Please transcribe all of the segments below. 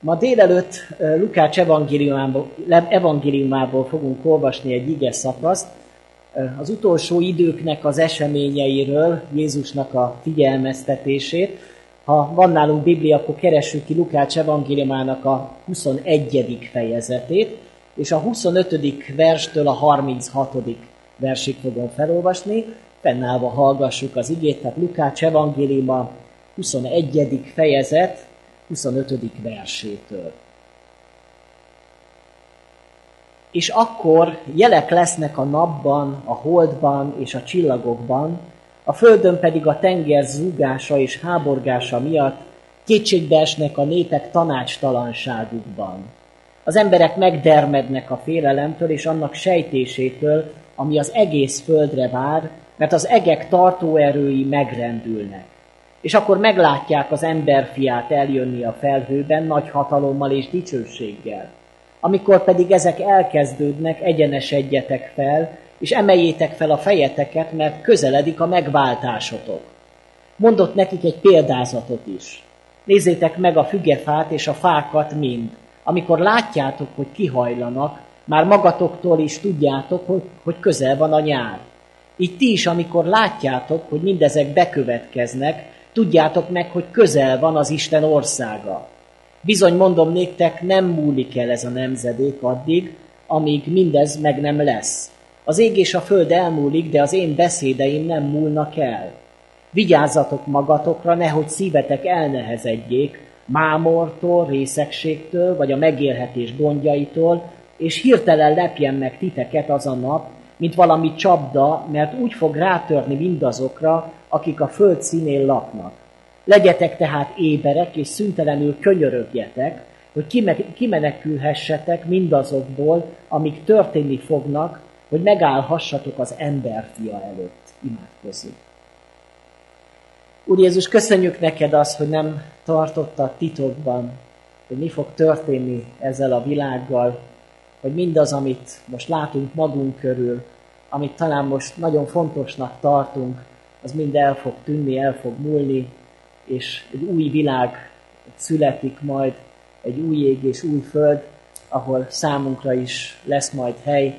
Ma délelőtt Lukács evangéliumából, evangéliumából fogunk olvasni egy ige szakaszt, az utolsó időknek az eseményeiről, Jézusnak a figyelmeztetését. Ha van nálunk Biblia, akkor keressük ki Lukács evangéliumának a 21. fejezetét, és a 25. verstől a 36. versig fogom felolvasni. Fennállva hallgassuk az igét, tehát Lukács evangéliuma 21. fejezet, 25. versétől. És akkor jelek lesznek a napban, a holdban és a csillagokban, a földön pedig a tenger zúgása és háborgása miatt kétségbe esnek a népek tanácstalanságukban. Az emberek megdermednek a félelemtől és annak sejtésétől, ami az egész földre vár, mert az egek tartóerői megrendülnek. És akkor meglátják az emberfiát eljönni a felhőben nagy hatalommal és dicsőséggel. Amikor pedig ezek elkezdődnek, egyenesedjetek fel, és emeljétek fel a fejeteket, mert közeledik a megváltásotok. Mondott nekik egy példázatot is. Nézzétek meg a fügefát és a fákat mind. Amikor látjátok, hogy kihajlanak, már magatoktól is tudjátok, hogy, hogy közel van a nyár. Így ti is, amikor látjátok, hogy mindezek bekövetkeznek, Tudjátok meg, hogy közel van az Isten országa. Bizony mondom néktek, nem múlik el ez a nemzedék addig, amíg mindez meg nem lesz. Az ég és a föld elmúlik, de az én beszédeim nem múlnak el. Vigyázzatok magatokra, nehogy szívetek elnehezedjék, mámortól, részegségtől, vagy a megélhetés gondjaitól, és hirtelen lepjen meg titeket az a nap, mint valami csapda, mert úgy fog rátörni mindazokra, akik a föld színén laknak. Legyetek tehát éberek, és szüntelenül könyörögjetek, hogy kimenekülhessetek mindazokból, amik történni fognak, hogy megállhassatok az emberfia előtt. Imádkozzunk. Úr Jézus, köszönjük neked azt, hogy nem tartotta titokban, hogy mi fog történni ezzel a világgal, hogy mindaz, amit most látunk magunk körül, amit talán most nagyon fontosnak tartunk, az mind el fog tűnni, el fog múlni, és egy új világ születik majd, egy új ég és új föld, ahol számunkra is lesz majd hely.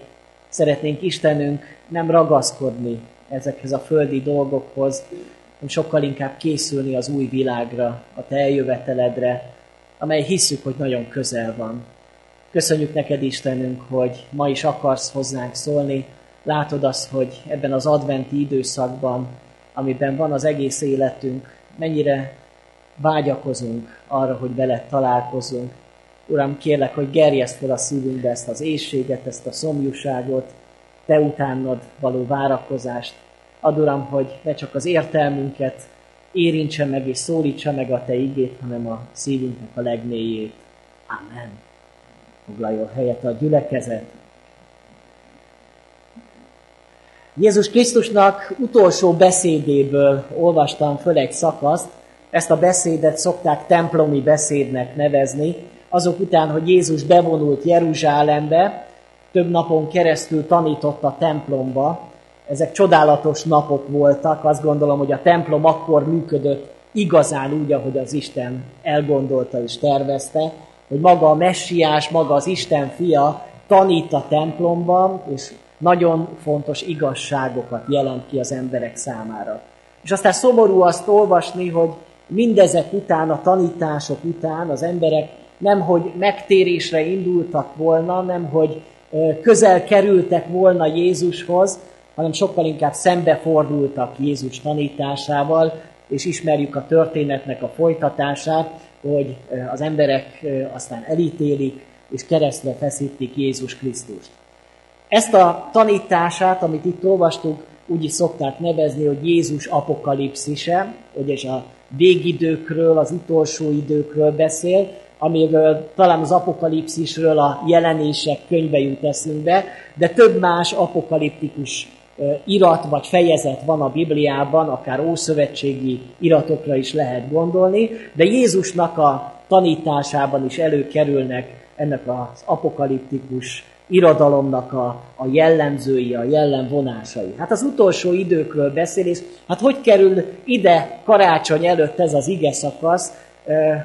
Szeretnénk Istenünk nem ragaszkodni ezekhez a földi dolgokhoz, hanem sokkal inkább készülni az új világra, a te eljöveteledre, amely hiszük, hogy nagyon közel van. Köszönjük neked, Istenünk, hogy ma is akarsz hozzánk szólni. Látod azt, hogy ebben az adventi időszakban amiben van az egész életünk, mennyire vágyakozunk arra, hogy veled találkozunk. Uram, kérlek, hogy gerjeszt fel a szívünkbe ezt az éjséget, ezt a szomjúságot, te utánad való várakozást. Ad, Uram, hogy ne csak az értelmünket érintse meg és szólítsa meg a Te igét, hanem a szívünknek a legmélyét. Amen. Foglaljon helyet a gyülekezet. Jézus Krisztusnak utolsó beszédéből olvastam föl egy szakaszt, ezt a beszédet szokták templomi beszédnek nevezni, azok után, hogy Jézus bevonult Jeruzsálembe, több napon keresztül tanított a templomba. Ezek csodálatos napok voltak, azt gondolom, hogy a templom akkor működött igazán úgy, ahogy az Isten elgondolta és tervezte, hogy maga a messiás, maga az Isten fia tanít a templomban, és nagyon fontos igazságokat jelent ki az emberek számára. És aztán szomorú azt olvasni, hogy mindezek után, a tanítások után az emberek nem, hogy megtérésre indultak volna, nem, hogy közel kerültek volna Jézushoz, hanem sokkal inkább szembefordultak Jézus tanításával, és ismerjük a történetnek a folytatását, hogy az emberek aztán elítélik, és keresztre feszítik Jézus Krisztust. Ezt a tanítását, amit itt olvastuk, úgy is szokták nevezni, hogy Jézus apokalipszise, hogy a végidőkről, az utolsó időkről beszél, amiről talán az apokalipszisről a jelenések könyve jut eszünkbe, de több más apokaliptikus irat vagy fejezet van a Bibliában, akár ószövetségi iratokra is lehet gondolni, de Jézusnak a tanításában is előkerülnek ennek az apokaliptikus irodalomnak a, a jellemzői, a jellemvonásai. Hát az utolsó időkről beszél, és hát hogy kerül ide karácsony előtt ez az ige szakasz?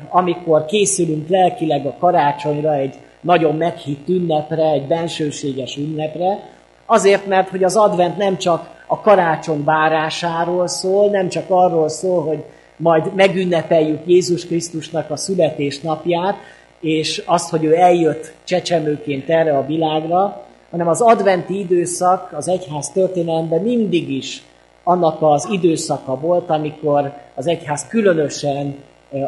amikor készülünk lelkileg a karácsonyra, egy nagyon meghitt ünnepre, egy bensőséges ünnepre, azért, mert hogy az advent nem csak a karácsony várásáról szól, nem csak arról szól, hogy majd megünnepeljük Jézus Krisztusnak a születésnapját, és azt, hogy ő eljött csecsemőként erre a világra, hanem az adventi időszak az egyház történelemben mindig is annak az időszaka volt, amikor az egyház különösen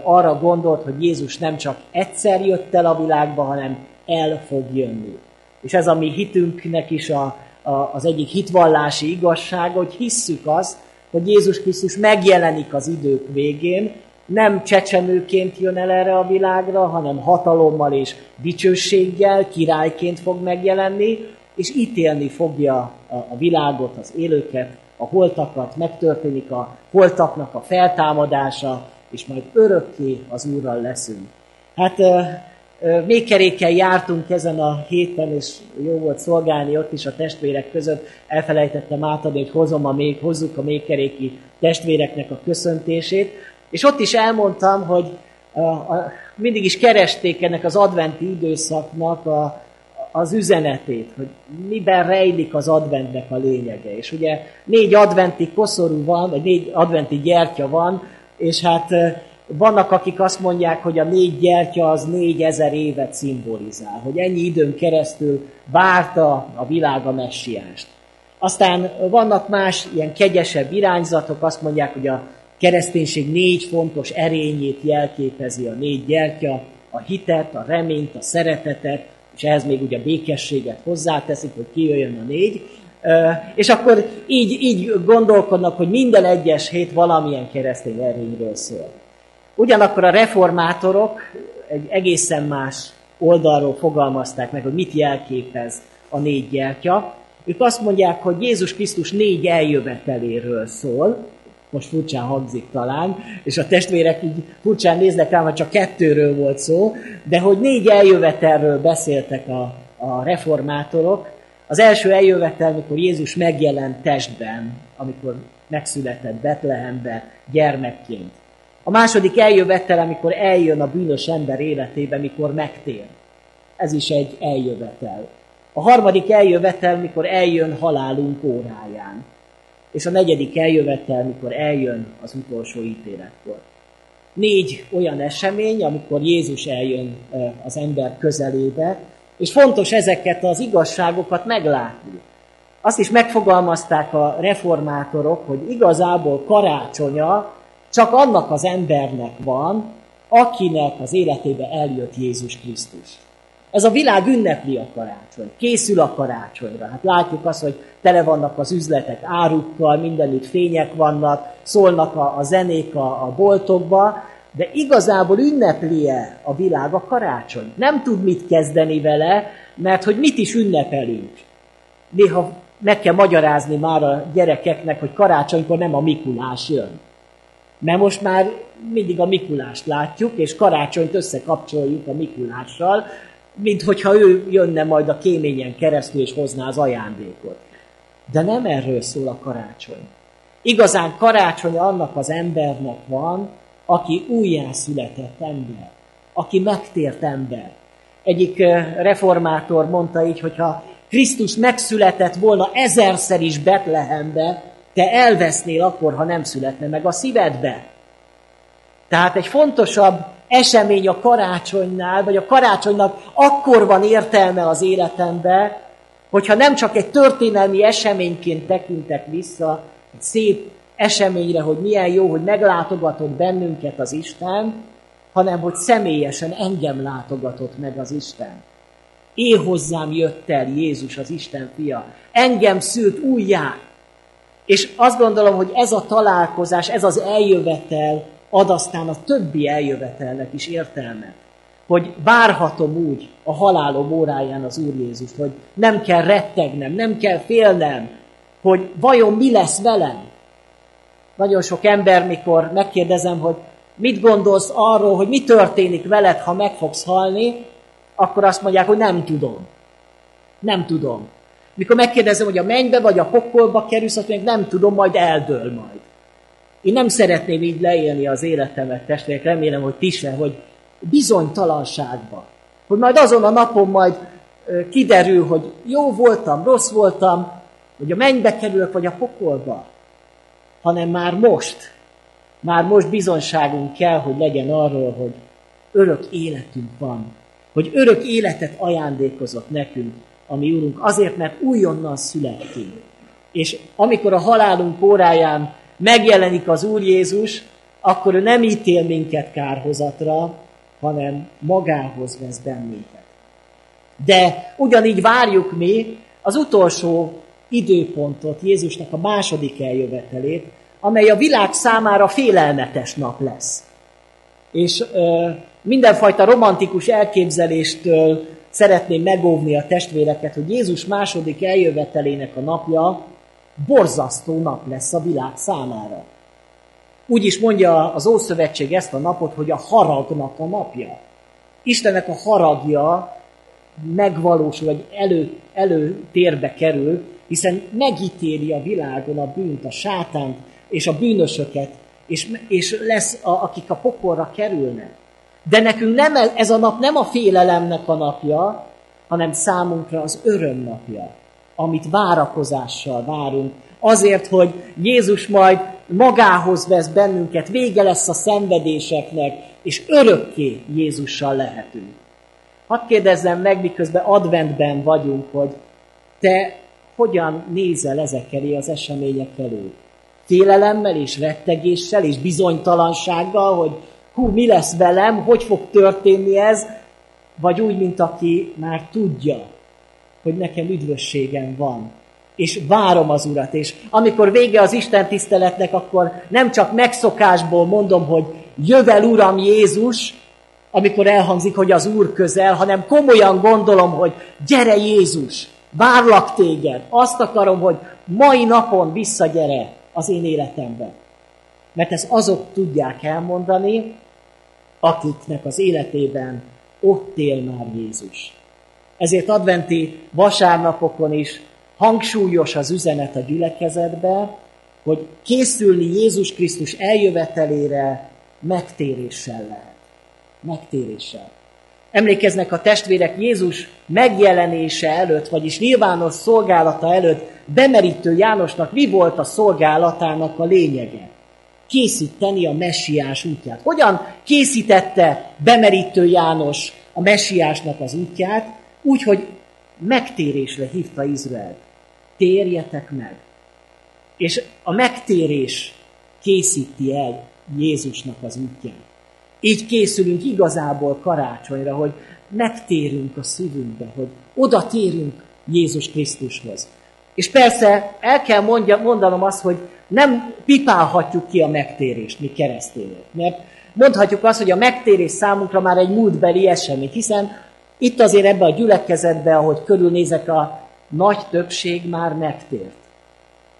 arra gondolt, hogy Jézus nem csak egyszer jött el a világba, hanem el fog jönni. És ez a mi hitünknek is a, a, az egyik hitvallási igazság, hogy hisszük azt, hogy Jézus Krisztus megjelenik az idők végén, nem csecsemőként jön el erre a világra, hanem hatalommal és dicsőséggel, királyként fog megjelenni, és ítélni fogja a világot, az élőket, a holtakat, megtörténik a holtaknak a feltámadása, és majd örökké az Úrral leszünk. Hát Mékerékkel jártunk ezen a héten, és jó volt szolgálni ott is a testvérek között. Elfelejtettem átadni, hogy hozom a még, hozzuk a mékeréki testvéreknek a köszöntését. És ott is elmondtam, hogy a, a, mindig is keresték ennek az adventi időszaknak a, az üzenetét, hogy miben rejlik az adventnek a lényege. És ugye négy adventi koszorú van, vagy négy adventi gyertya van, és hát vannak, akik azt mondják, hogy a négy gyertya az négyezer évet szimbolizál, hogy ennyi időn keresztül várta a világ a messiást. Aztán vannak más ilyen kegyesebb irányzatok, azt mondják, hogy a kereszténység négy fontos erényét jelképezi a négy gyertya, a hitet, a reményt, a szeretetet, és ehhez még ugye a békességet hozzáteszik, hogy kijöjjön a négy, és akkor így, így gondolkodnak, hogy minden egyes hét valamilyen keresztény erényről szól. Ugyanakkor a reformátorok egy egészen más oldalról fogalmazták meg, hogy mit jelképez a négy gyertya. Ők azt mondják, hogy Jézus Krisztus négy eljöveteléről szól, most furcsán hangzik talán, és a testvérek így furcsán néznek rám, hogy csak kettőről volt szó, de hogy négy eljövetelről beszéltek a, a reformátorok. Az első eljövetel, amikor Jézus megjelent testben, amikor megszületett Betlehembe gyermekként. A második eljövetel, amikor eljön a bűnös ember életébe, mikor megtér. Ez is egy eljövetel. A harmadik eljövetel, mikor eljön halálunk óráján. És a negyedik eljövetel, mikor eljön az utolsó ítéletkor. Négy olyan esemény, amikor Jézus eljön az ember közelébe, és fontos ezeket az igazságokat meglátni. Azt is megfogalmazták a reformátorok, hogy igazából karácsonya csak annak az embernek van, akinek az életébe eljött Jézus Krisztus. Ez a világ ünnepli a karácsony, készül a karácsonyra. Hát látjuk azt, hogy tele vannak az üzletek árukkal, mindenütt fények vannak, szólnak a, a zenék a, a boltokba, de igazából ünneplie a világ a karácsony. Nem tud mit kezdeni vele, mert hogy mit is ünnepelünk. Néha meg kell magyarázni már a gyerekeknek, hogy karácsonykor nem a Mikulás jön. Mert most már mindig a Mikulást látjuk, és karácsonyt összekapcsoljuk a Mikulással, mint hogyha ő jönne majd a kéményen keresztül, és hozná az ajándékot. De nem erről szól a karácsony. Igazán karácsony annak az embernek van, aki újjászületett ember, aki megtért ember. Egyik reformátor mondta így, hogyha Krisztus megszületett volna ezerszer is Betlehembe, te elvesznél akkor, ha nem születne meg a szívedbe. Tehát egy fontosabb esemény a karácsonynál, vagy a karácsonynak akkor van értelme az életembe, hogyha nem csak egy történelmi eseményként tekintek vissza, egy szép eseményre, hogy milyen jó, hogy meglátogatott bennünket az Isten, hanem hogy személyesen engem látogatott meg az Isten. Én hozzám jött el Jézus, az Isten fia. Engem szült újjá. És azt gondolom, hogy ez a találkozás, ez az eljövetel ad aztán a többi eljövetelnek is értelmet. Hogy várhatom úgy a halálom óráján az Úr Jézust, hogy nem kell rettegnem, nem kell félnem, hogy vajon mi lesz velem. Nagyon sok ember, mikor megkérdezem, hogy mit gondolsz arról, hogy mi történik veled, ha meg fogsz halni, akkor azt mondják, hogy nem tudom. Nem tudom. Mikor megkérdezem, hogy a mennybe vagy a pokolba kerülsz, azt mondják, nem tudom, majd eldől majd. Én nem szeretném így leélni az életemet, testvérek, remélem, hogy ti se, hogy bizonytalanságba. Hogy majd azon a napon majd kiderül, hogy jó voltam, rossz voltam, hogy a mennybe kerülök, vagy a pokolba, hanem már most, már most bizonságunk kell, hogy legyen arról, hogy örök életünk van, hogy örök életet ajándékozott nekünk, ami Úrunk, azért, mert újonnan születtünk. És amikor a halálunk óráján megjelenik az Úr Jézus, akkor ő nem ítél minket kárhozatra, hanem magához vesz bennünket. De ugyanígy várjuk mi az utolsó időpontot, Jézusnak a második eljövetelét, amely a világ számára félelmetes nap lesz. És ö, mindenfajta romantikus elképzeléstől szeretném megóvni a testvéreket, hogy Jézus második eljövetelének a napja borzasztó nap lesz a világ számára. Úgy is mondja az Ószövetség ezt a napot, hogy a haragnak a napja. Istennek a haragja megvalósul, vagy elő, előtérbe kerül, hiszen megítéli a világon a bűnt, a sátánt és a bűnösöket, és, és lesz, a, akik a pokolra kerülnek. De nekünk nem, ez a nap nem a félelemnek a napja, hanem számunkra az öröm napja, amit várakozással várunk. Azért, hogy Jézus majd magához vesz bennünket, vége lesz a szenvedéseknek, és örökké Jézussal lehetünk. Hadd kérdezzem meg, miközben adventben vagyunk, hogy te hogyan nézel ezek elé az események elő? Félelemmel és rettegéssel és bizonytalansággal, hogy hú, mi lesz velem, hogy fog történni ez, vagy úgy, mint aki már tudja, hogy nekem üdvösségem van, és várom az Urat, és amikor vége az Isten tiszteletnek, akkor nem csak megszokásból mondom, hogy jövel Uram Jézus, amikor elhangzik, hogy az Úr közel, hanem komolyan gondolom, hogy gyere Jézus, várlak téged, azt akarom, hogy mai napon visszagyere az én életembe. Mert ezt azok tudják elmondani, akiknek az életében ott él már Jézus. Ezért adventi vasárnapokon is hangsúlyos az üzenet a gyülekezetbe, hogy készülni Jézus Krisztus eljövetelére megtéréssel lehet megtéréssel. Emlékeznek a testvérek Jézus megjelenése előtt, vagyis nyilvános szolgálata előtt bemerítő Jánosnak mi volt a szolgálatának a lényege? Készíteni a messiás útját. Hogyan készítette bemerítő János a messiásnak az útját? Úgy, hogy megtérésre hívta Izrael. Térjetek meg. És a megtérés készíti el Jézusnak az útját. Így készülünk igazából karácsonyra, hogy megtérünk a szívünkbe, hogy oda térünk Jézus Krisztushoz. És persze el kell mondja, mondanom azt, hogy nem pipálhatjuk ki a megtérést, mi keresztények. Mert mondhatjuk azt, hogy a megtérés számunkra már egy múltbeli esemény, hiszen itt azért ebbe a gyülekezetbe, ahogy körülnézek, a nagy többség már megtért.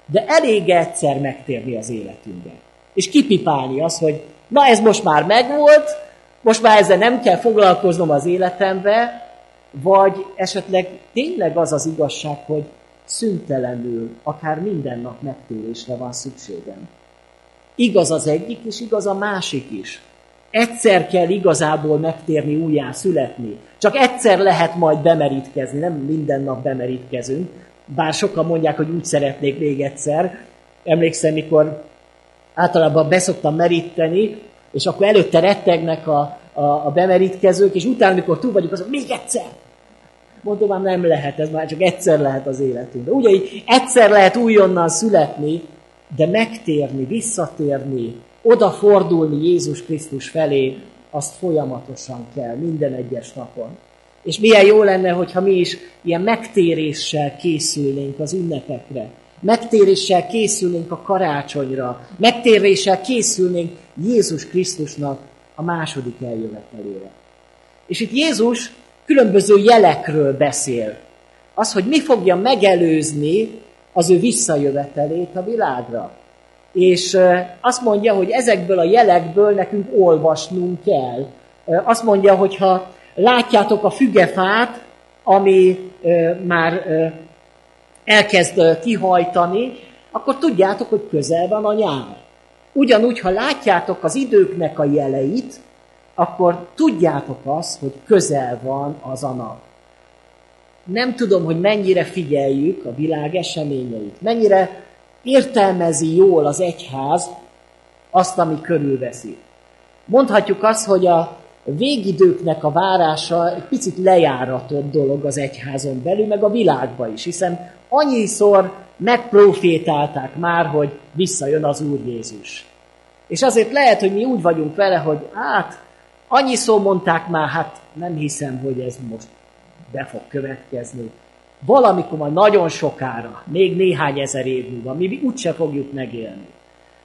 De elég egyszer megtérni az életünkben. És kipipálni azt, hogy Na ez most már megvolt, most már ezzel nem kell foglalkoznom az életembe, vagy esetleg tényleg az az igazság, hogy szüntelenül, akár minden nap megtérésre van szükségem. Igaz az egyik, és igaz a másik is. Egyszer kell igazából megtérni, újjá születni. Csak egyszer lehet majd bemerítkezni, nem minden nap bemerítkezünk. Bár sokan mondják, hogy úgy szeretnék még egyszer. Emlékszem, mikor általában beszoktam meríteni, és akkor előtte rettegnek a, a, a bemerítkezők, és utána, amikor túl vagyunk, azok még egyszer. Mondom, már nem lehet, ez már csak egyszer lehet az életünkben. Ugye így egyszer lehet újonnan születni, de megtérni, visszatérni, odafordulni Jézus Krisztus felé, azt folyamatosan kell, minden egyes napon. És milyen jó lenne, hogyha mi is ilyen megtéréssel készülnénk az ünnepekre, Megtéréssel készülnénk a karácsonyra, megtéréssel készülnénk Jézus Krisztusnak a második eljövetelére. És itt Jézus különböző jelekről beszél. Az, hogy mi fogja megelőzni az ő visszajövetelét a világra. És azt mondja, hogy ezekből a jelekből nekünk olvasnunk kell. Azt mondja, hogy ha látjátok a fügefát, ami már elkezd kihajtani, akkor tudjátok, hogy közel van a nyár. Ugyanúgy, ha látjátok az időknek a jeleit, akkor tudjátok azt, hogy közel van az a nap. Nem tudom, hogy mennyire figyeljük a világ eseményeit, mennyire értelmezi jól az egyház azt, ami körülveszi. Mondhatjuk azt, hogy a végidőknek a várása egy picit lejáratott dolog az egyházon belül, meg a világban is, hiszen annyiszor megprofétálták már, hogy visszajön az Úr Jézus. És azért lehet, hogy mi úgy vagyunk vele, hogy hát, annyiszor mondták már, hát nem hiszem, hogy ez most be fog következni. Valamikor majd nagyon sokára, még néhány ezer év múlva, mi úgyse fogjuk megélni.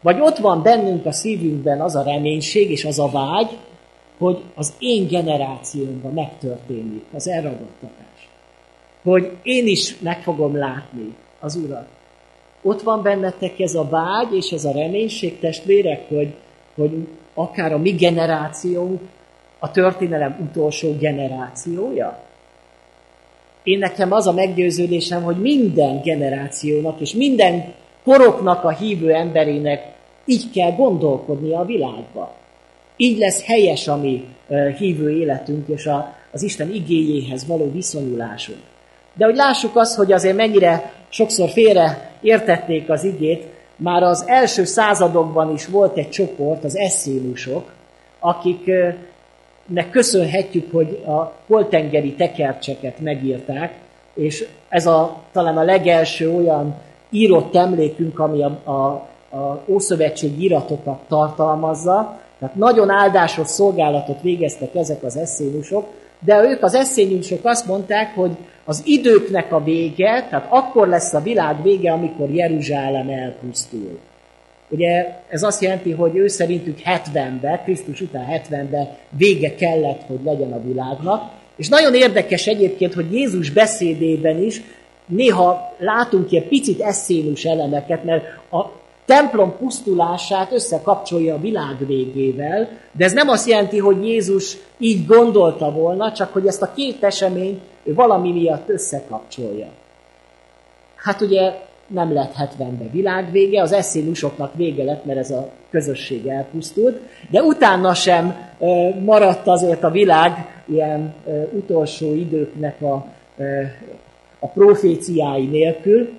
Vagy ott van bennünk a szívünkben az a reménység és az a vágy, hogy az én generációmban megtörténik az elragadtatás. Hogy én is meg fogom látni az Urat. Ott van bennetek ez a vágy és ez a reménység, testvérek, hogy, hogy akár a mi generációnk a történelem utolsó generációja? Én nekem az a meggyőződésem, hogy minden generációnak és minden koroknak a hívő emberének így kell gondolkodnia a világba. Így lesz helyes a mi hívő életünk és a, az Isten igényéhez való viszonyulásunk. De hogy lássuk azt, hogy azért mennyire sokszor félre értették az igét, már az első századokban is volt egy csoport, az eszénusok, akiknek köszönhetjük, hogy a holtengeri tekercseket megírták, és ez a, talán a legelső olyan írott emlékünk, ami a, a, a Ószövetség iratokat tartalmazza, tehát nagyon áldásos szolgálatot végeztek ezek az eszénusok, de ők az eszénusok azt mondták, hogy az időknek a vége, tehát akkor lesz a világ vége, amikor Jeruzsálem elpusztul. Ugye ez azt jelenti, hogy ő szerintük 70-ben, Krisztus után 70-ben vége kellett, hogy legyen a világnak. És nagyon érdekes egyébként, hogy Jézus beszédében is néha látunk ilyen picit eszénus elemeket, mert a templom pusztulását összekapcsolja a világ végével, de ez nem azt jelenti, hogy Jézus így gondolta volna, csak hogy ezt a két eseményt ő valami miatt összekapcsolja. Hát ugye nem lett 70-ben világvége, az eszénusoknak vége lett, mert ez a közösség elpusztult, de utána sem maradt azért a világ ilyen utolsó időknek a, a proféciái nélkül.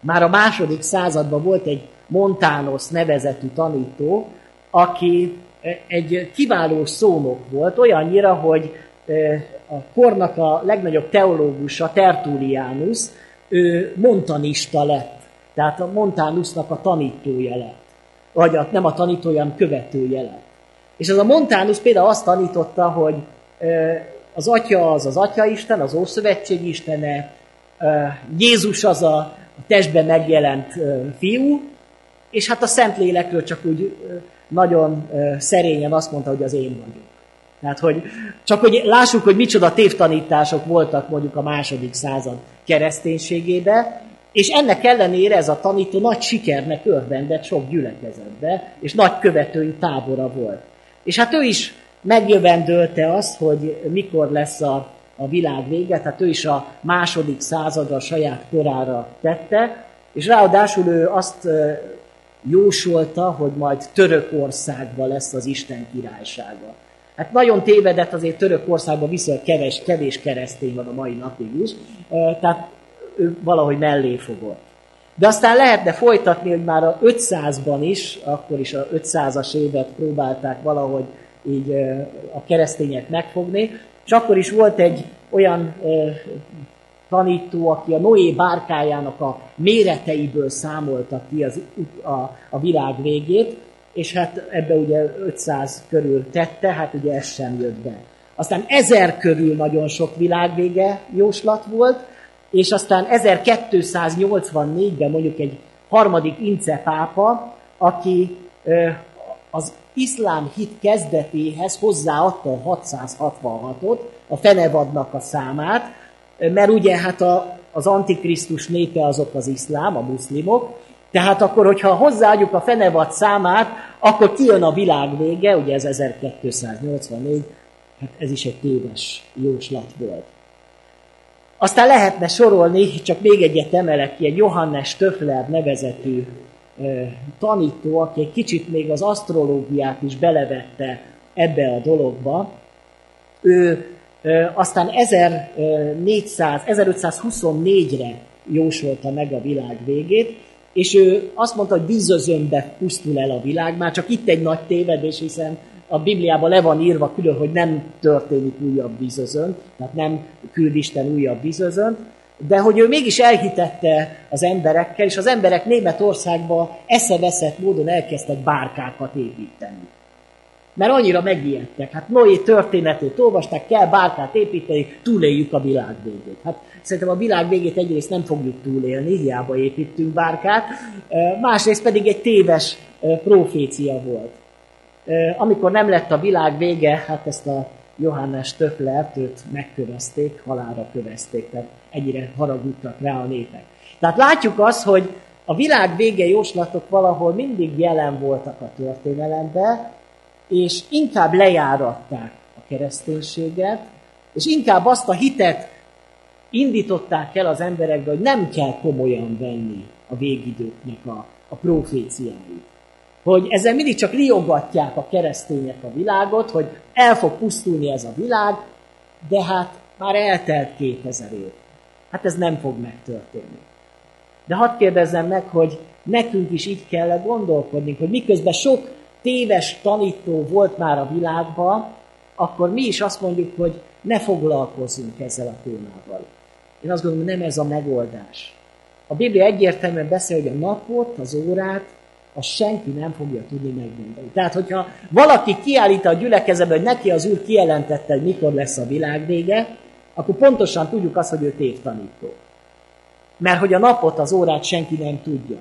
Már a második században volt egy Montános nevezetű tanító, aki egy kiváló szónok volt, olyannyira, hogy a kornak a legnagyobb teológusa, Tertullianus, ő montanista lett. Tehát a Montánusnak a tanítója lett. Vagy a, nem a tanítója, hanem követője lett. És ez a Montánus például azt tanította, hogy az atya az az atyaisten, az Ószövetség istene, Jézus az a, testben megjelent fiú, és hát a Szentlélekről csak úgy nagyon szerényen azt mondta, hogy az én vagyok. Tehát, hogy csak hogy lássuk, hogy micsoda tévtanítások voltak mondjuk a második század kereszténységébe, és ennek ellenére ez a tanító nagy sikernek örvendett sok gyülekezetbe, és nagy követői tábora volt. És hát ő is megjövendölte azt, hogy mikor lesz a, a világ vége, tehát ő is a második századra a saját korára tette, és ráadásul ő azt jósolta, hogy majd Törökországban lesz az Isten királysága. Hát nagyon tévedett, azért Törökországban viszonylag kevés, kevés keresztény van a mai napig is, tehát ő valahogy mellé fogott. De aztán lehetne folytatni, hogy már a 500-ban is, akkor is a 500-as évet próbálták valahogy így a keresztények megfogni, és akkor is volt egy olyan tanító, aki a Noé bárkájának a méreteiből számolta ki az, a, a világ végét, és hát ebbe ugye 500 körül tette, hát ugye ez sem jött be. Aztán 1000 körül nagyon sok világvége jóslat volt, és aztán 1284-ben mondjuk egy harmadik Ince pápa, aki az iszlám hit kezdetéhez hozzáadta a 666-ot, a fenevadnak a számát, mert ugye hát a, az antikrisztus népe azok az iszlám, a muszlimok, tehát akkor, hogyha hozzáadjuk a fenevad számát, akkor kijön a világ vége, ugye ez 1284, hát ez is egy téves jóslat volt. Aztán lehetne sorolni, csak még egyet emelek ki, egy Johannes Töffler nevezetű tanító, aki egy kicsit még az asztrológiát is belevette ebbe a dologba, ő aztán 1400, 1524-re jósolta meg a világ végét, és ő azt mondta, hogy vízözönbe pusztul el a világ, már csak itt egy nagy tévedés, hiszen a Bibliában le van írva külön, hogy nem történik újabb vízözön, tehát nem küld Isten újabb vízözönt, de hogy ő mégis elhitette az emberekkel, és az emberek Németországba eszeveszett módon elkezdtek bárkákat építeni. Mert annyira megijedtek. Hát Noé történetét olvasták, kell bárkát építeni, túléljük a világ végét. Hát szerintem a világ végét egyrészt nem fogjuk túlélni, hiába építünk bárkát, másrészt pedig egy téves profécia volt. Amikor nem lett a világ vége, hát ezt a Johannes Töflert, őt megkövezték, halára kövezték, tehát egyre haragudtak rá a népek. Tehát látjuk azt, hogy a világ vége jóslatok valahol mindig jelen voltak a történelemben, és inkább lejáratták a kereszténységet, és inkább azt a hitet indították el az emberekbe, hogy nem kell komolyan venni a végidőknek a, a proféciáit. Hogy ezzel mindig csak liogatják a keresztények a világot, hogy el fog pusztulni ez a világ, de hát már eltelt 2000 év. Hát ez nem fog megtörténni. De hadd kérdezzem meg, hogy nekünk is így kell gondolkodni, hogy miközben sok téves tanító volt már a világban, akkor mi is azt mondjuk, hogy ne foglalkozzunk ezzel a témával. Én azt gondolom, nem ez a megoldás. A Biblia egyértelműen beszél, hogy a napot, az órát, azt senki nem fogja tudni megmondani. Tehát, hogyha valaki kiállít a gyülekezetbe, hogy neki az Úr kijelentette, hogy mikor lesz a világ vége, akkor pontosan tudjuk azt, hogy ő tévtanító. Mert hogy a napot, az órát senki nem tudja.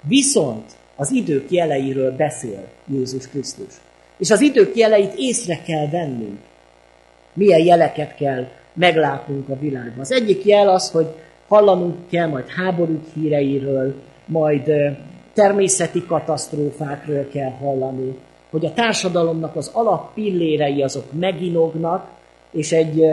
Viszont az idők jeleiről beszél Jézus Krisztus. És az idők jeleit észre kell vennünk. Milyen jeleket kell meglátnunk a világban. Az egyik jel az, hogy hallanunk kell majd háborúk híreiről, majd természeti katasztrófákról kell hallani, hogy a társadalomnak az alappillérei azok meginognak, és egy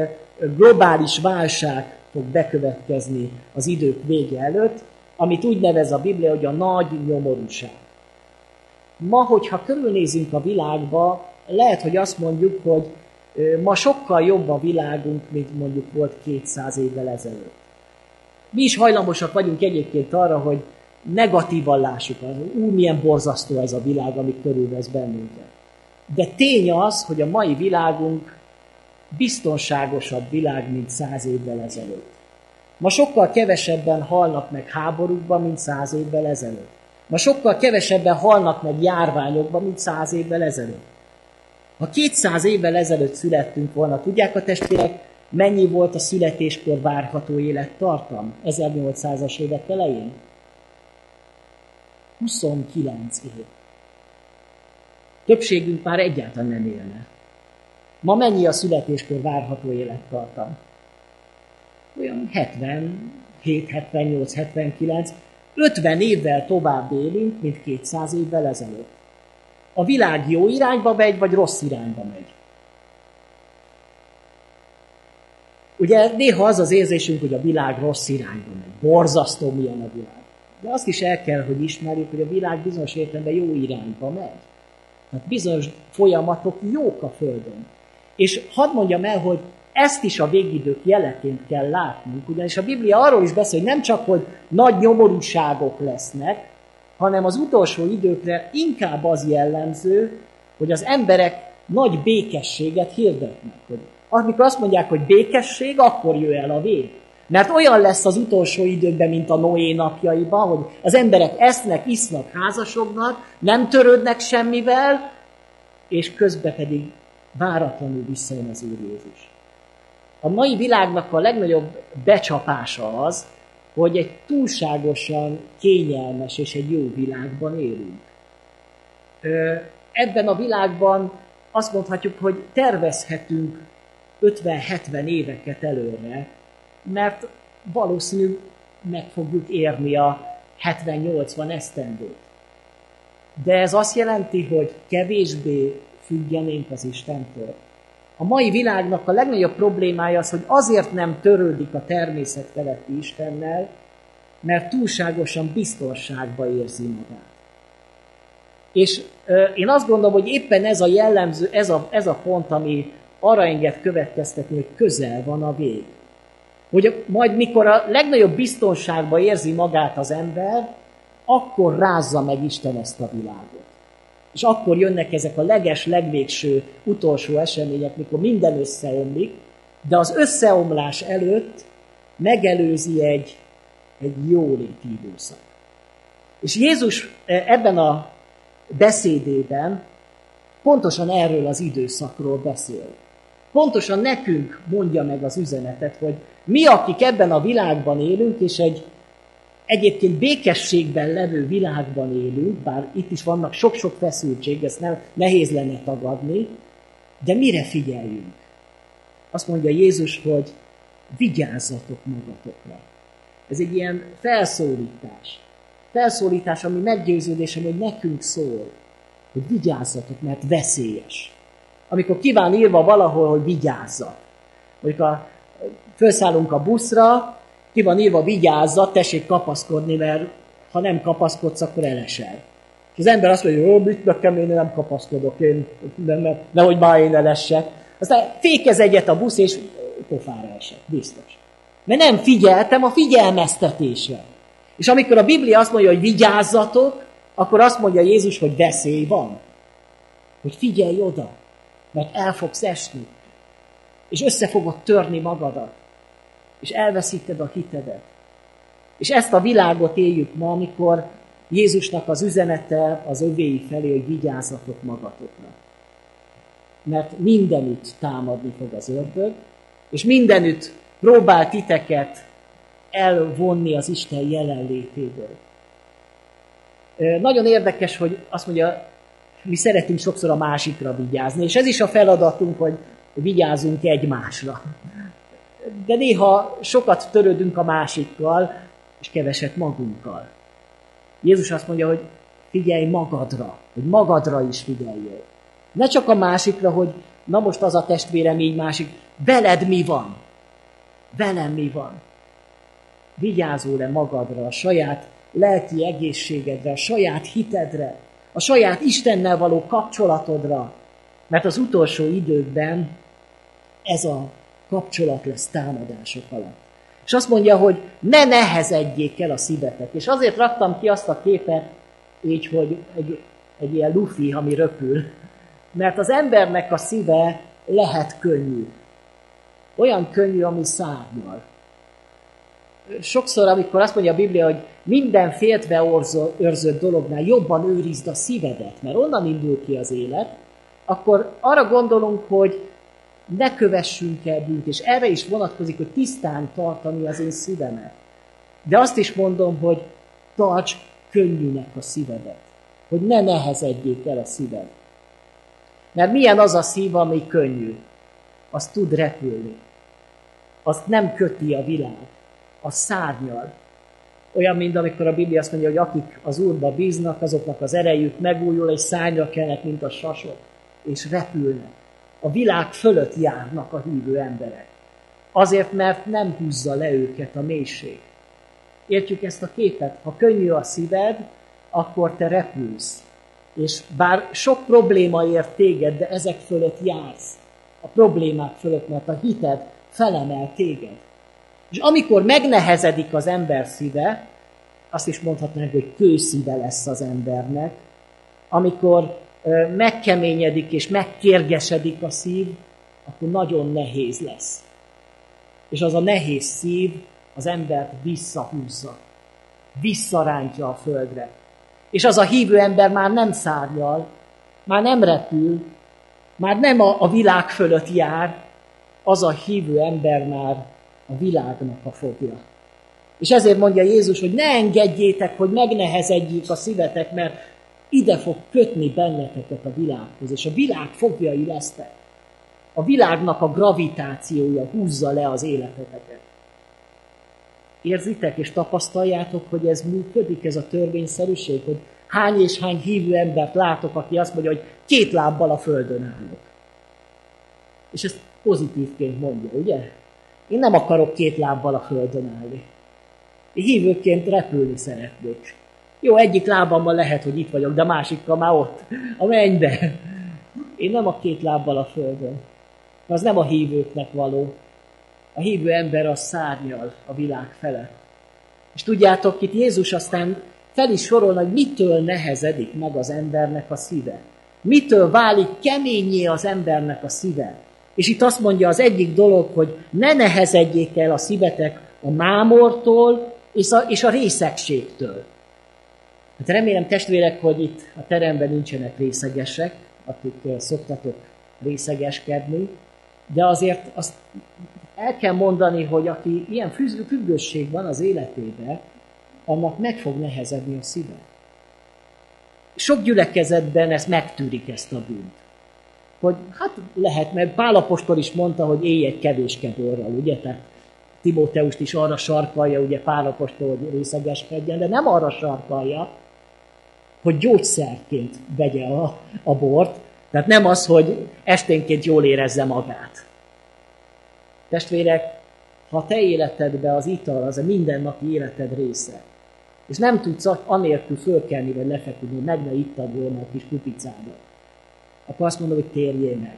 globális válság fog bekövetkezni az idők vége előtt, amit úgy nevez a Biblia, hogy a nagy nyomorúság. Ma, hogyha körülnézünk a világba, lehet, hogy azt mondjuk, hogy ma sokkal jobb a világunk, mint mondjuk volt 200 évvel ezelőtt. Mi is hajlamosak vagyunk egyébként arra, hogy negatívan lássuk, hogy ú, milyen borzasztó ez a világ, ami körülvesz bennünket. De tény az, hogy a mai világunk biztonságosabb világ, mint száz évvel ezelőtt. Ma sokkal kevesebben halnak meg háborúkban, mint száz évvel ezelőtt. Ma sokkal kevesebben halnak meg járványokban, mint száz évvel ezelőtt. Ha 200 évvel ezelőtt születtünk volna, tudják a testvérek, mennyi volt a születéskor várható élettartam 1800-as évek elején? 29 év. Többségünk már egyáltalán nem élne. Ma mennyi a születéskor várható élettartam? Olyan 77, 78, 79, 50 évvel tovább élünk, mint 200 évvel ezelőtt. A világ jó irányba megy, vagy rossz irányba megy? Ugye néha az az érzésünk, hogy a világ rossz irányba megy. Borzasztó milyen a világ. De azt is el kell, hogy ismerjük, hogy a világ bizonyos értelemben jó irányba megy. Tehát bizonyos folyamatok jók a Földön. És hadd mondjam el, hogy ezt is a végidők jeleként kell látnunk, ugyanis a Biblia arról is beszél, hogy nem csak, hogy nagy nyomorúságok lesznek, hanem az utolsó időkre inkább az jellemző, hogy az emberek nagy békességet hirdetnek. Hogy amikor azt mondják, hogy békesség, akkor jöjj el a vég. Mert olyan lesz az utolsó időkben, mint a Noé napjaiban, hogy az emberek esznek, isznak, házasognak, nem törődnek semmivel, és közben pedig váratlanul visszajön az Úr Jézus. A mai világnak a legnagyobb becsapása az, hogy egy túlságosan kényelmes és egy jó világban élünk. Ebben a világban azt mondhatjuk, hogy tervezhetünk 50-70 éveket előre, mert valószínű meg fogjuk érni a 70-80 esztendőt. De ez azt jelenti, hogy kevésbé függenénk az Istentől. A mai világnak a legnagyobb problémája az, hogy azért nem törődik a természet feletti Istennel, mert túlságosan biztonságba érzi magát. És ö, én azt gondolom, hogy éppen ez a jellemző, ez a, ez a pont, ami arra enged következtetni, hogy közel van a vég. Hogy majd mikor a legnagyobb biztonságba érzi magát az ember, akkor rázza meg Isten ezt a világot. És akkor jönnek ezek a leges, legvégső, utolsó események, mikor minden összeomlik, de az összeomlás előtt megelőzi egy, egy jóléti időszak. És Jézus e, ebben a beszédében pontosan erről az időszakról beszél. Pontosan nekünk mondja meg az üzenetet, hogy mi, akik ebben a világban élünk, és egy egyébként békességben levő világban élünk, bár itt is vannak sok-sok feszültség, ezt nem, nehéz lenne tagadni, de mire figyeljünk? Azt mondja Jézus, hogy vigyázzatok magatokra. Ez egy ilyen felszólítás. Felszólítás, ami meggyőződésem, hogy nekünk szól, hogy vigyázzatok, mert veszélyes. Amikor kíván írva valahol, hogy vigyázzat. Mondjuk a, felszállunk a buszra, ki van írva, vigyázzat, tessék kapaszkodni, mert ha nem kapaszkodsz, akkor elesel. És az ember azt mondja, hogy mit nekem, én nem kapaszkodok, én, nem, nehogy már én elessek. Aztán fékez egyet a busz, és pofára esett, biztos. Mert nem figyeltem a figyelmeztetésre. És amikor a Biblia azt mondja, hogy vigyázzatok, akkor azt mondja Jézus, hogy veszély van. Hogy figyelj oda, mert el fogsz esni. És össze fogod törni magadat és elveszíted a hitedet. És ezt a világot éljük ma, amikor Jézusnak az üzenete az övéi felé, hogy vigyázzatok magatokra. Mert mindenütt támadni fog az ördög, és mindenütt próbál titeket elvonni az Isten jelenlétéből. Nagyon érdekes, hogy azt mondja, mi szeretünk sokszor a másikra vigyázni, és ez is a feladatunk, hogy vigyázunk egymásra de néha sokat törődünk a másikkal, és keveset magunkkal. Jézus azt mondja, hogy figyelj magadra, hogy magadra is figyeljél. Ne csak a másikra, hogy na most az a testvérem így másik, veled mi van? Velem mi van? Vigyázol-e magadra, a saját lelki egészségedre, a saját hitedre, a saját Istennel való kapcsolatodra? Mert az utolsó időkben ez a kapcsolat lesz támadások alatt. És azt mondja, hogy ne nehezedjék el a szívetek. És azért raktam ki azt a képet, így, hogy egy, egy ilyen lufi, ami röpül. Mert az embernek a szíve lehet könnyű. Olyan könnyű, ami szárnyal. Sokszor, amikor azt mondja a Biblia, hogy minden féltve őrzött dolognál jobban őrizd a szívedet, mert onnan indul ki az élet, akkor arra gondolunk, hogy ne kövessünk el bűnt, és erre is vonatkozik, hogy tisztán tartani az én szívemet. De azt is mondom, hogy tarts könnyűnek a szívedet, hogy ne nehezedjék el a szíved. Mert milyen az a szív, ami könnyű? Az tud repülni. Azt nem köti a világ. Az szárnyal. Olyan, mint amikor a Biblia azt mondja, hogy akik az Úrba bíznak, azoknak az erejük megújul, és szányra kelnek, mint a sasok, és repülnek a világ fölött járnak a hívő emberek. Azért, mert nem húzza le őket a mélység. Értjük ezt a képet? Ha könnyű a szíved, akkor te repülsz. És bár sok probléma ér téged, de ezek fölött jársz. A problémák fölött, mert a hited felemel téged. És amikor megnehezedik az ember szíve, azt is mondhatnánk, hogy kőszíve lesz az embernek, amikor megkeményedik és megkérgesedik a szív, akkor nagyon nehéz lesz. És az a nehéz szív az embert visszahúzza, visszarántja a földre. És az a hívő ember már nem szárnyal, már nem repül, már nem a, a világ fölött jár, az a hívő ember már a világnak a fogja. És ezért mondja Jézus, hogy ne engedjétek, hogy megnehezedjék a szívetek, mert ide fog kötni benneteket a világhoz, és a világ fogjai lesztek. A világnak a gravitációja húzza le az életeteket. Érzitek és tapasztaljátok, hogy ez működik, ez a törvényszerűség, hogy hány és hány hívő embert látok, aki azt mondja, hogy két lábbal a földön állok. És ezt pozitívként mondja, ugye? Én nem akarok két lábbal a földön állni. Én hívőként repülni szeretnék. Jó, egyik lábammal lehet, hogy itt vagyok, de másikkal már ott, a mennybe. Én nem a két lábbal a földön. Az nem a hívőknek való. A hívő ember az szárnyal a világ felett. És tudjátok, itt Jézus aztán fel is sorol, hogy mitől nehezedik meg az embernek a szíve. Mitől válik keményé az embernek a szíve. És itt azt mondja az egyik dolog, hogy ne nehezedjék el a szívetek a mámortól és a, és a részegségtől. Hát remélem testvérek, hogy itt a teremben nincsenek részegesek, akik szoktatok részegeskedni, de azért azt el kell mondani, hogy aki ilyen függőség van az életében, annak meg fog nehezedni a szíve. Sok gyülekezetben ezt megtűrik ezt a bűnt. Hogy hát lehet, mert Pálapostól is mondta, hogy élj egy kevéske borral, ugye? Tehát Timóteust is arra sarkalja, ugye Pálapostól, hogy részegeskedjen, de nem arra sarkalja, hogy gyógyszerként vegye a, a bort, tehát nem az, hogy esténként jól érezze magát. Testvérek, ha te életedbe az ital az a mindennapi életed része, és nem tudsz anélkül fölkelni, vagy lefeküdni, hogy meg ne ittad volna a kis kupicádat, akkor azt mondom, hogy térjél meg.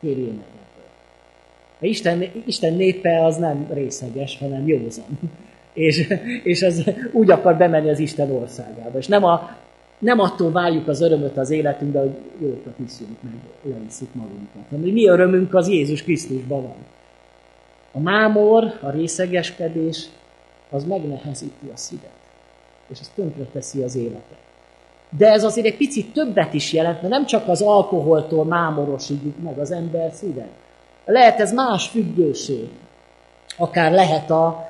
Térjél meg ebből. Isten, Isten népe az nem részeges, hanem józan. És, és az úgy akar bemenni az Isten országába. És nem, a, nem attól várjuk az örömöt az életünkbe, hogy jókat iszunk meg, leiszük magunkat. Hanem mi örömünk az Jézus Krisztusban van. A mámor, a részegeskedés, az megnehezíti a szívet. És az tönkreteszi az életet. De ez azért egy picit többet is jelent, mert nem csak az alkoholtól mámorosítjuk meg az ember szívet. Lehet ez más függőség. Akár lehet a,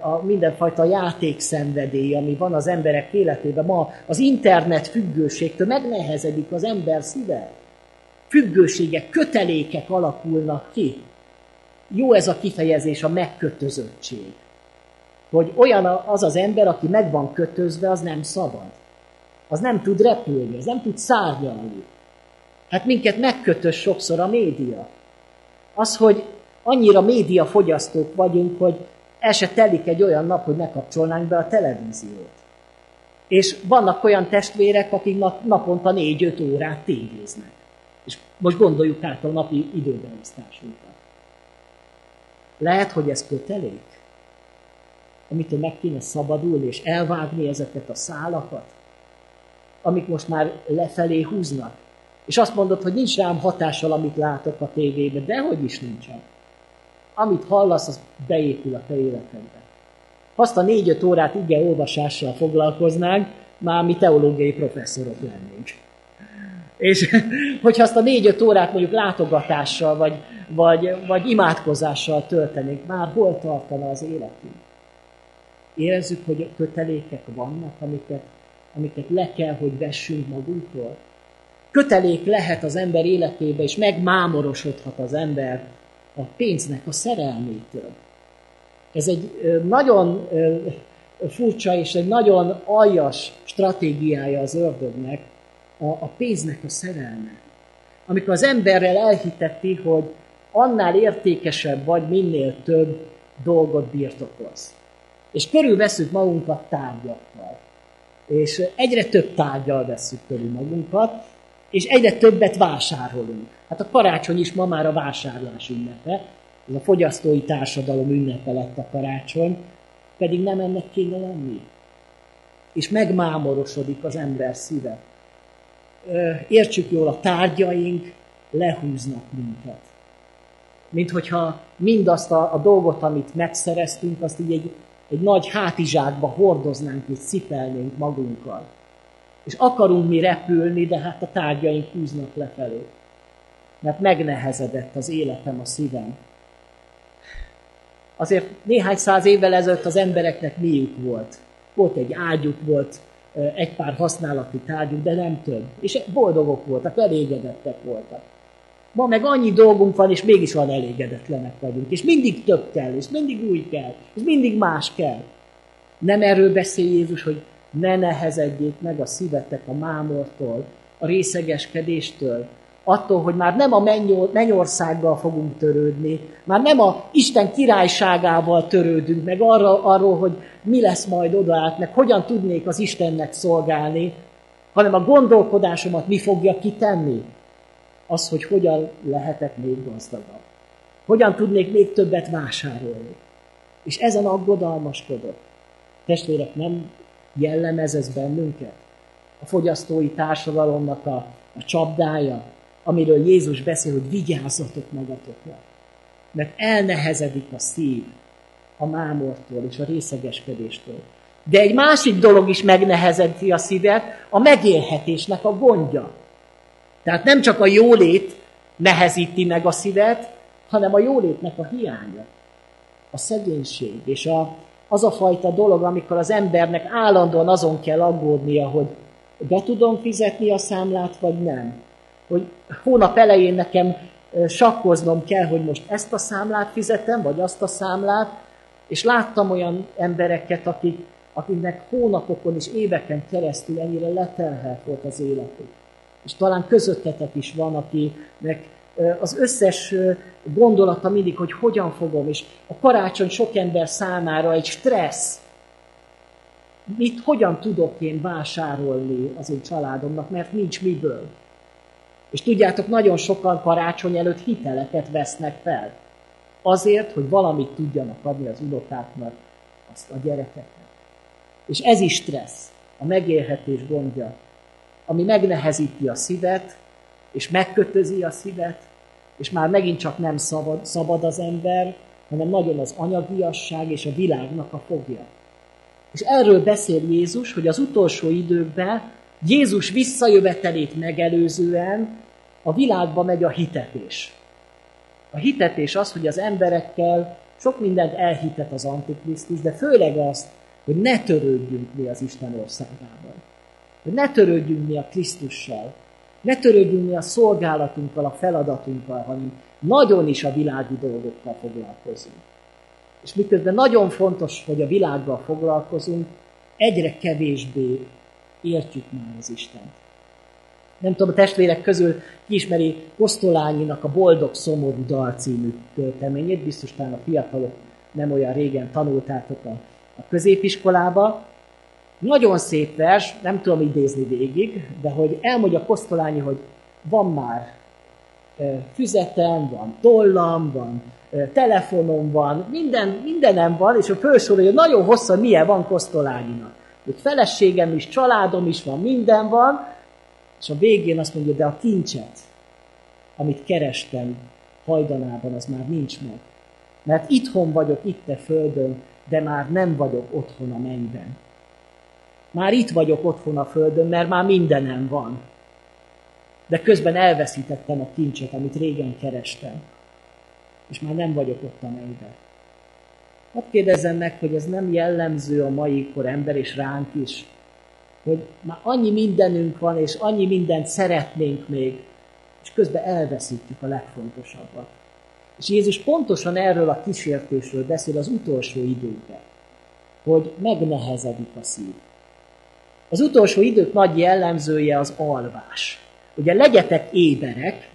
a mindenfajta játékszenvedély, ami van az emberek életében. Ma az internet függőségtől megnehezedik az ember szíve. Függőségek, kötelékek alakulnak ki. Jó ez a kifejezés, a megkötözöttség. Hogy olyan az az ember, aki meg van kötözve, az nem szabad. Az nem tud repülni, az nem tud szárnyalni. Hát minket megkötöz sokszor a média. Az, hogy annyira média fogyasztók vagyunk, hogy el se telik egy olyan nap, hogy ne kapcsolnánk be a televíziót. És vannak olyan testvérek, akik naponta négy-öt órát tévéznek. És most gondoljuk át a napi időbeosztásunkat. Lehet, hogy ez kötelék, amitől meg kéne szabadulni, és elvágni ezeket a szálakat, amik most már lefelé húznak. És azt mondod, hogy nincs rám hatással, amit látok a tévében, de hogy is nincsen. Amit hallasz, az beépül a te életedbe. Azt a négy-öt órát ige olvasással foglalkoznánk, már mi teológiai professzorok lennénk. És hogyha azt a négy-öt órát mondjuk látogatással, vagy, vagy, vagy imádkozással töltenénk, már hol tartana az életünk? Érezzük, hogy kötelékek vannak, amiket, amiket le kell, hogy vessünk magunktól. Kötelék lehet az ember életébe, és megmámorosodhat az ember a pénznek a szerelmétől. Ez egy nagyon furcsa és egy nagyon aljas stratégiája az ördögnek, a, pénznek a szerelme. Amikor az emberrel elhiteti, hogy annál értékesebb vagy, minél több dolgot birtokolsz. És körülveszünk magunkat tárgyakkal. És egyre több tárgyal veszük körül magunkat, és egyre többet vásárolunk. Hát a karácsony is ma már a vásárlás ünnepe, ez a fogyasztói társadalom ünnepe lett a karácsony, pedig nem ennek kéne lenni. És megmámorosodik az ember szíve. Értsük jól, a tárgyaink lehúznak minket. Mint hogyha mindazt a, a dolgot, amit megszereztünk, azt így egy, egy nagy hátizsákba hordoznánk és cipelnénk magunkkal. És akarunk mi repülni, de hát a tárgyaink húznak lefelé. Mert megnehezedett az életem, a szívem. Azért néhány száz évvel ezelőtt az embereknek miük volt. Volt egy ágyuk, volt egy pár használati tárgyuk, de nem több. És boldogok voltak, elégedettek voltak. Ma meg annyi dolgunk van, és mégis van elégedetlenek vagyunk. És mindig több kell, és mindig új kell, és mindig más kell. Nem erről beszél Jézus, hogy ne nehezedjék meg a szívetek a mámortól, a részegeskedéstől, attól, hogy már nem a mennyországgal fogunk törődni, már nem a Isten királyságával törődünk, meg arra, arról, hogy mi lesz majd odaát, meg hogyan tudnék az Istennek szolgálni, hanem a gondolkodásomat mi fogja kitenni. Az, hogy hogyan lehetek még gazdagabb. Hogyan tudnék még többet vásárolni. És ezen aggodalmaskodok. Testvérek, nem jellemez ez bennünket? A fogyasztói társadalomnak a, a csapdája, amiről Jézus beszél, hogy vigyázzatok magatokra. Mert elnehezedik a szív a mámortól és a részegeskedéstől. De egy másik dolog is megnehezeti a szívet, a megélhetésnek a gondja. Tehát nem csak a jólét nehezíti meg a szívet, hanem a jólétnek a hiánya, a szegénység, és a, az a fajta dolog, amikor az embernek állandóan azon kell aggódnia, hogy be tudom fizetni a számlát, vagy nem. Hogy hónap elején nekem sakkoznom kell, hogy most ezt a számlát fizetem, vagy azt a számlát, és láttam olyan embereket, akik, akiknek hónapokon és éveken keresztül ennyire letelhelt volt az életük. És talán közöttetek is van, akinek az összes gondolata mindig, hogy hogyan fogom, és a karácsony sok ember számára egy stressz. Mit, hogyan tudok én vásárolni az én családomnak, mert nincs miből. És tudjátok, nagyon sokan karácsony előtt hiteleket vesznek fel. Azért, hogy valamit tudjanak adni az unokáknak, azt a gyerekeknek. És ez is stressz, a megélhetés gondja, ami megnehezíti a szívet, és megkötözi a szívet, és már megint csak nem szabad, szabad az ember, hanem nagyon az anyagiasság és a világnak a fogja. És erről beszél Jézus, hogy az utolsó időkben Jézus visszajövetelét megelőzően a világba megy a hitetés. A hitetés az, hogy az emberekkel sok mindent elhitet az Antikrisztus, de főleg azt, hogy ne törődjünk mi az Isten országában. Hogy ne törődjünk mi a Krisztussal, ne törődjünk a szolgálatunkkal, a feladatunkkal, hanem nagyon is a világi dolgokkal foglalkozunk. És miközben nagyon fontos, hogy a világgal foglalkozunk, egyre kevésbé értjük már az Istent. Nem tudom, a testvérek közül ki ismeri Kosztolányinak a Boldog Szomorú Dal című költeményét, biztos talán a fiatalok nem olyan régen tanultátok a, a középiskolába. Nagyon szép vers, nem tudom idézni végig, de hogy elmondja Kosztolányi, hogy van már füzetem, van tollam, van telefonom van, minden, mindenem van, és a felsorolja nagyon hosszan milyen van Kosztolányinak. Hogy feleségem is, családom is van, minden van, és a végén azt mondja, de a kincset, amit kerestem hajdanában, az már nincs meg. Mert itthon vagyok, itt a földön, de már nem vagyok otthon a mennyben. Már itt vagyok otthon a földön, mert már mindenem van. De közben elveszítettem a kincset, amit régen kerestem. És már nem vagyok ott a mennyben. Hadd kérdezzem meg, hogy ez nem jellemző a mai kor ember és ránk is, hogy már annyi mindenünk van, és annyi mindent szeretnénk még, és közben elveszítjük a legfontosabbat. És Jézus pontosan erről a kísértésről beszél az utolsó időkben, hogy megnehezedik a szív. Az utolsó idők nagy jellemzője az alvás. Ugye legyetek éberek,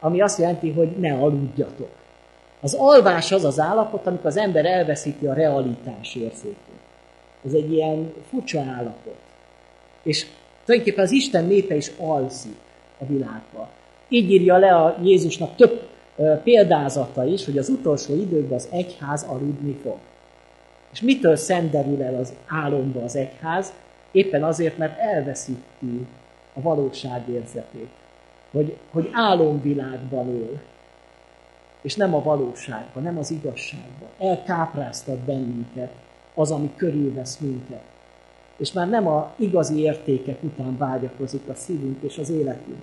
ami azt jelenti, hogy ne aludjatok. Az alvás az az állapot, amikor az ember elveszíti a realitás érzékét. Ez egy ilyen furcsa állapot. És tulajdonképpen az Isten népe is alszik a világban. Így írja le a Jézusnak több példázata is, hogy az utolsó időkben az egyház aludni fog. És mitől szenderül el az álomba az egyház? Éppen azért, mert elveszíti a valóság érzetét. Hogy, hogy álomvilágban él. És nem a valóságban, nem az igazságban. Elkápráztat bennünket az, ami körülvesz minket. És már nem a igazi értékek után vágyakozik a szívünk és az életünk.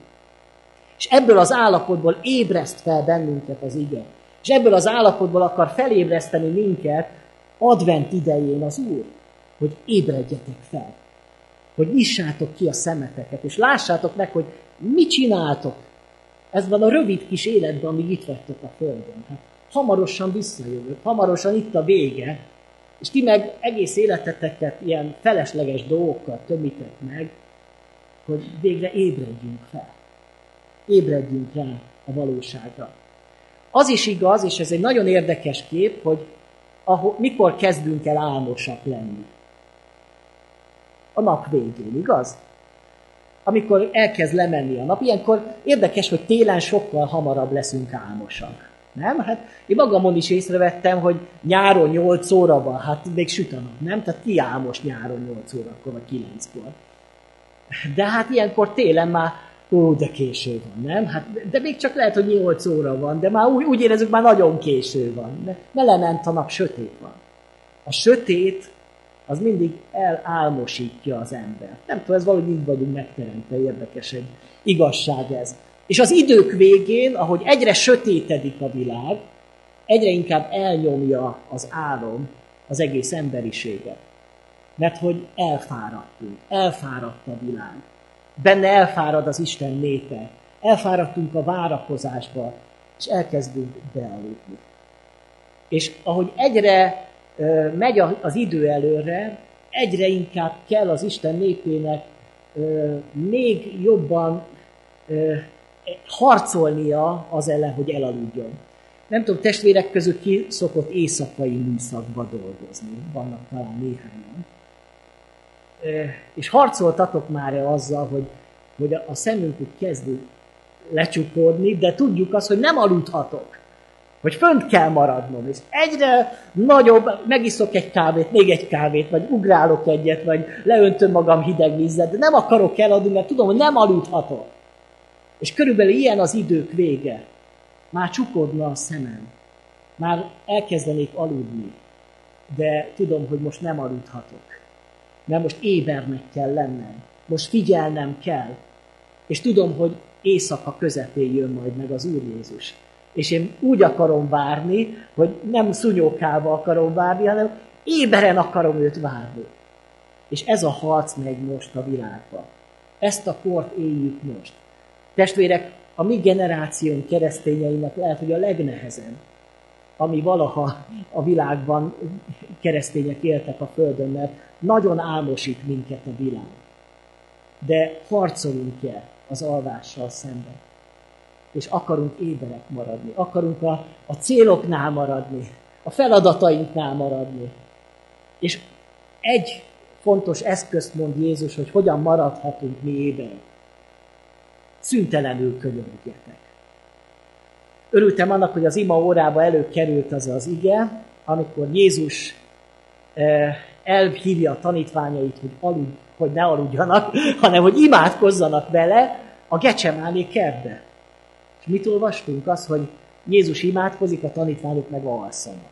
És ebből az állapotból ébreszt fel bennünket az ige. És ebből az állapotból akar felébreszteni minket advent idején az Úr, hogy ébredjetek fel hogy nyissátok ki a szemeteket, és lássátok meg, hogy mit csináltok. Ez van a rövid kis életben, amíg itt vagytok a Földön. Hát hamarosan visszajövök, hamarosan itt a vége, és ti meg egész életeteket ilyen felesleges dolgokkal tömítek meg, hogy végre ébredjünk fel. ébredjünk rá a valóságra. Az is igaz, és ez egy nagyon érdekes kép, hogy ahol, mikor kezdünk el álmosak lenni. A nap végén, igaz? Amikor elkezd lemenni a nap. Ilyenkor érdekes, hogy télen sokkal hamarabb leszünk álmosak. Nem? Hát én magamon is észrevettem, hogy nyáron 8 óra van, hát még süt a nap, nem? Tehát ki álmos nyáron 8 órakor, vagy 9-kor. De hát ilyenkor télen már, ó, de késő van, nem? Hát, de még csak lehet, hogy 8 óra van, de már úgy, úgy érezzük, már nagyon késő van. De lement a nap, sötét van. A sötét az mindig elálmosítja az ember. Nem tudom, ez valahogy így vagyunk megteremtve, érdekes egy igazság ez. És az idők végén, ahogy egyre sötétedik a világ, egyre inkább elnyomja az álom az egész emberiséget. Mert hogy elfáradtunk, elfáradt a világ. Benne elfárad az Isten népe. Elfáradtunk a várakozásba, és elkezdünk bealudni. És ahogy egyre megy az idő előre, egyre inkább kell az Isten népének még jobban harcolnia az ellen, hogy elaludjon. Nem tudom, testvérek között ki szokott éjszakai műszakba dolgozni. Vannak talán néhányan. És harcoltatok már -e azzal, hogy, hogy a szemünk kezd lecsukódni, de tudjuk azt, hogy nem aludhatok. Hogy fönt kell maradnom, és egyre nagyobb, megiszok egy kávét, még egy kávét, vagy ugrálok egyet, vagy leöntöm magam hideg vízzel, de nem akarok eladni, mert tudom, hogy nem aludhatok. És körülbelül ilyen az idők vége. Már csukódna a szemem. Már elkezdenék aludni. De tudom, hogy most nem aludhatok. Mert most ébernek kell lennem. Most figyelnem kell. És tudom, hogy éjszaka közepén jön majd meg az Úr Jézus. És én úgy akarom várni, hogy nem szunyókálva akarom várni, hanem éberen akarom őt várni. És ez a harc megy most a világban. Ezt a kort éljük most. Testvérek, a mi generációnk keresztényeinek lehet, hogy a legnehezebb, ami valaha a világban keresztények éltek a Földön, mert nagyon álmosít minket a világ. De harcolunk el az alvással szemben. És akarunk éberek maradni, akarunk a, a céloknál maradni, a feladatainknál maradni. És egy fontos eszközt mond Jézus, hogy hogyan maradhatunk mi éberek szüntelenül könyörögjetek. Örültem annak, hogy az ima órába előkerült az az ige, amikor Jézus eh, elhívja a tanítványait, hogy, alud, hogy ne aludjanak, hanem hogy imádkozzanak vele a Gecsemáné kertbe. És mit olvastunk? Az, hogy Jézus imádkozik, a tanítványok meg alszanak.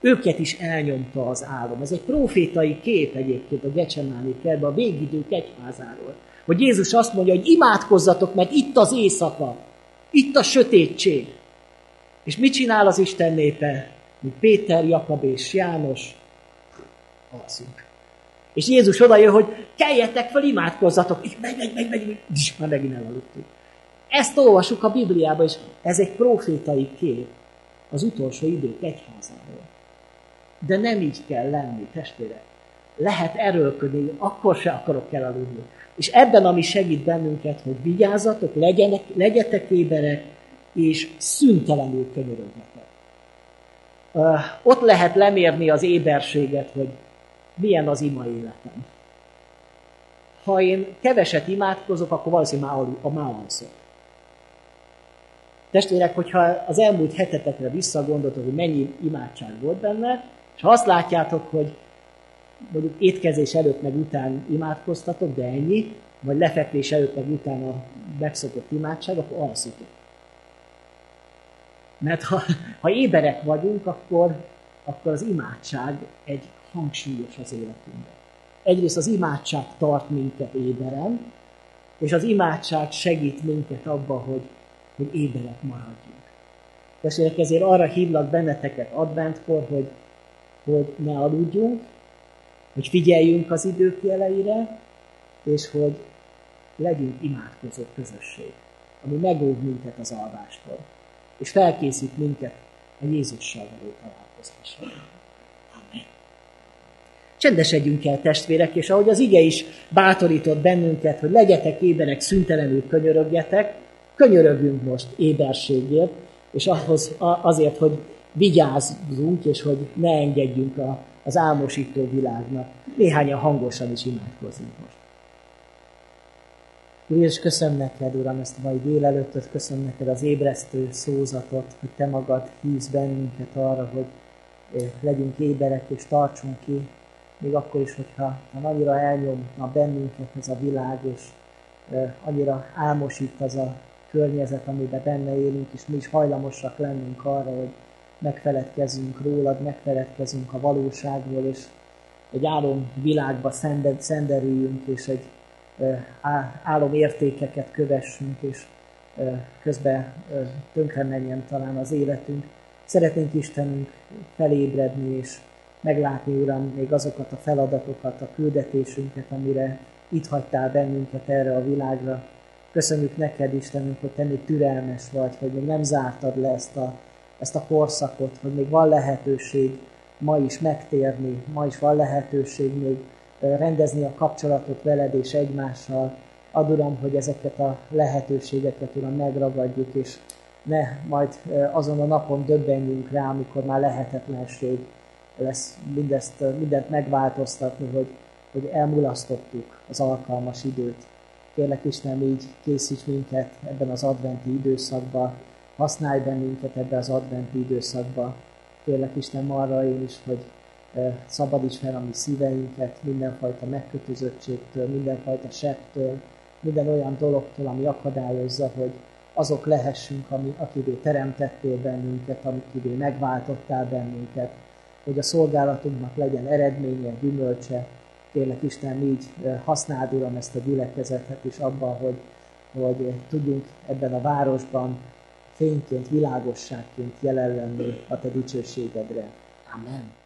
Őket is elnyomta az álom. Ez egy profétai kép egyébként a Gecsemáné kertbe, a végidők egyházáról. Hogy Jézus azt mondja, hogy imádkozzatok, mert itt az éjszaka, itt a sötétség. És mit csinál az Isten népe? Mint Péter, Jakab és János, alszunk. És Jézus odajön, hogy keljetek fel, imádkozzatok. Így megy, megy, megy, megy, és már megint elaludtunk. Ezt olvasjuk a Bibliában, és ez egy profétai kép az utolsó idők egyházáról. De nem így kell lenni, testvérek. Lehet erőlködni, akkor se akarok elaludni. És ebben, ami segít bennünket, hogy vigyázzatok, legyenek, legyetek éberek, és szüntelenül könyörögjetek. Uh, ott lehet lemérni az éberséget, hogy milyen az ima életem. Ha én keveset imádkozok, akkor valószínűleg már alszok. Testvérek, hogyha az elmúlt hetetekre visszagondoltok, hogy mennyi imádság volt benne, és ha azt látjátok, hogy mondjuk étkezés előtt meg után imádkoztatok, de ennyi, vagy lefekvés előtt meg után a megszokott imádság, akkor alszitok. Mert ha, ha éberek vagyunk, akkor, akkor az imádság egy hangsúlyos az életünkben. Egyrészt az imádság tart minket éberen, és az imádság segít minket abba, hogy, hogy éberek maradjunk. Testvérek, ezért arra hívlak benneteket adventkor, hogy, hogy ne aludjunk, hogy figyeljünk az idők jeleire, és hogy legyünk imádkozó közösség, ami megóv minket az alvástól, és felkészít minket a Jézussal való találkozásra. Amen. Csendesedjünk el, testvérek, és ahogy az ige is bátorított bennünket, hogy legyetek ébenek, szüntelenül könyörögjetek, könyörögünk most éberségért, és ahhoz, azért, hogy vigyázzunk, és hogy ne engedjünk a, az álmosító világnak. Néhányan hangosan is imádkozunk most. Úr és köszönöm neked, Uram, ezt a mai délelőttöt, köszönöm neked az ébresztő szózatot, hogy Te magad hívsz bennünket arra, hogy legyünk éberek és tartsunk ki, még akkor is, hogyha ha annyira elnyomna bennünket ez a világ, és annyira álmosít az a környezet, amiben benne élünk, és mi is hajlamosak lennünk arra, hogy megfeledkezünk rólad, megfeledkezünk a valóságról, és egy álom világba szenderüljünk, és egy álom értékeket kövessünk, és közben tönkre menjen talán az életünk. Szeretnénk Istenünk felébredni, és meglátni, Uram, még azokat a feladatokat, a küldetésünket, amire itt hagytál bennünket erre a világra. Köszönjük neked, Istenünk, hogy te még türelmes vagy, hogy még nem zártad le ezt a, ezt a korszakot, hogy még van lehetőség ma is megtérni, ma is van lehetőség még rendezni a kapcsolatot veled és egymással. Ad hogy ezeket a lehetőségeket Uram megragadjuk, és ne majd azon a napon döbbenjünk rá, amikor már lehetetlenség lesz mindezt, mindent megváltoztatni, hogy, hogy elmulasztottuk az alkalmas időt. Kérlek Isten, így készíts minket ebben az adventi időszakban, használj bennünket ebben az adventi időszakban. Kérlek Isten arra én is, hogy szabadíts fel a mi szíveinket mindenfajta megkötözöttségtől, mindenfajta septől, minden olyan dologtól, ami akadályozza, hogy azok lehessünk, ami, akivé teremtettél bennünket, akivé megváltottál bennünket, hogy a szolgálatunknak legyen eredménye, gyümölcse. Kérlek Isten, így használd, Uram, ezt a gyülekezetet is abban, hogy, hogy tudjunk ebben a városban fényként, világosságként jelen lenni a Te dicsőségedre. Amen.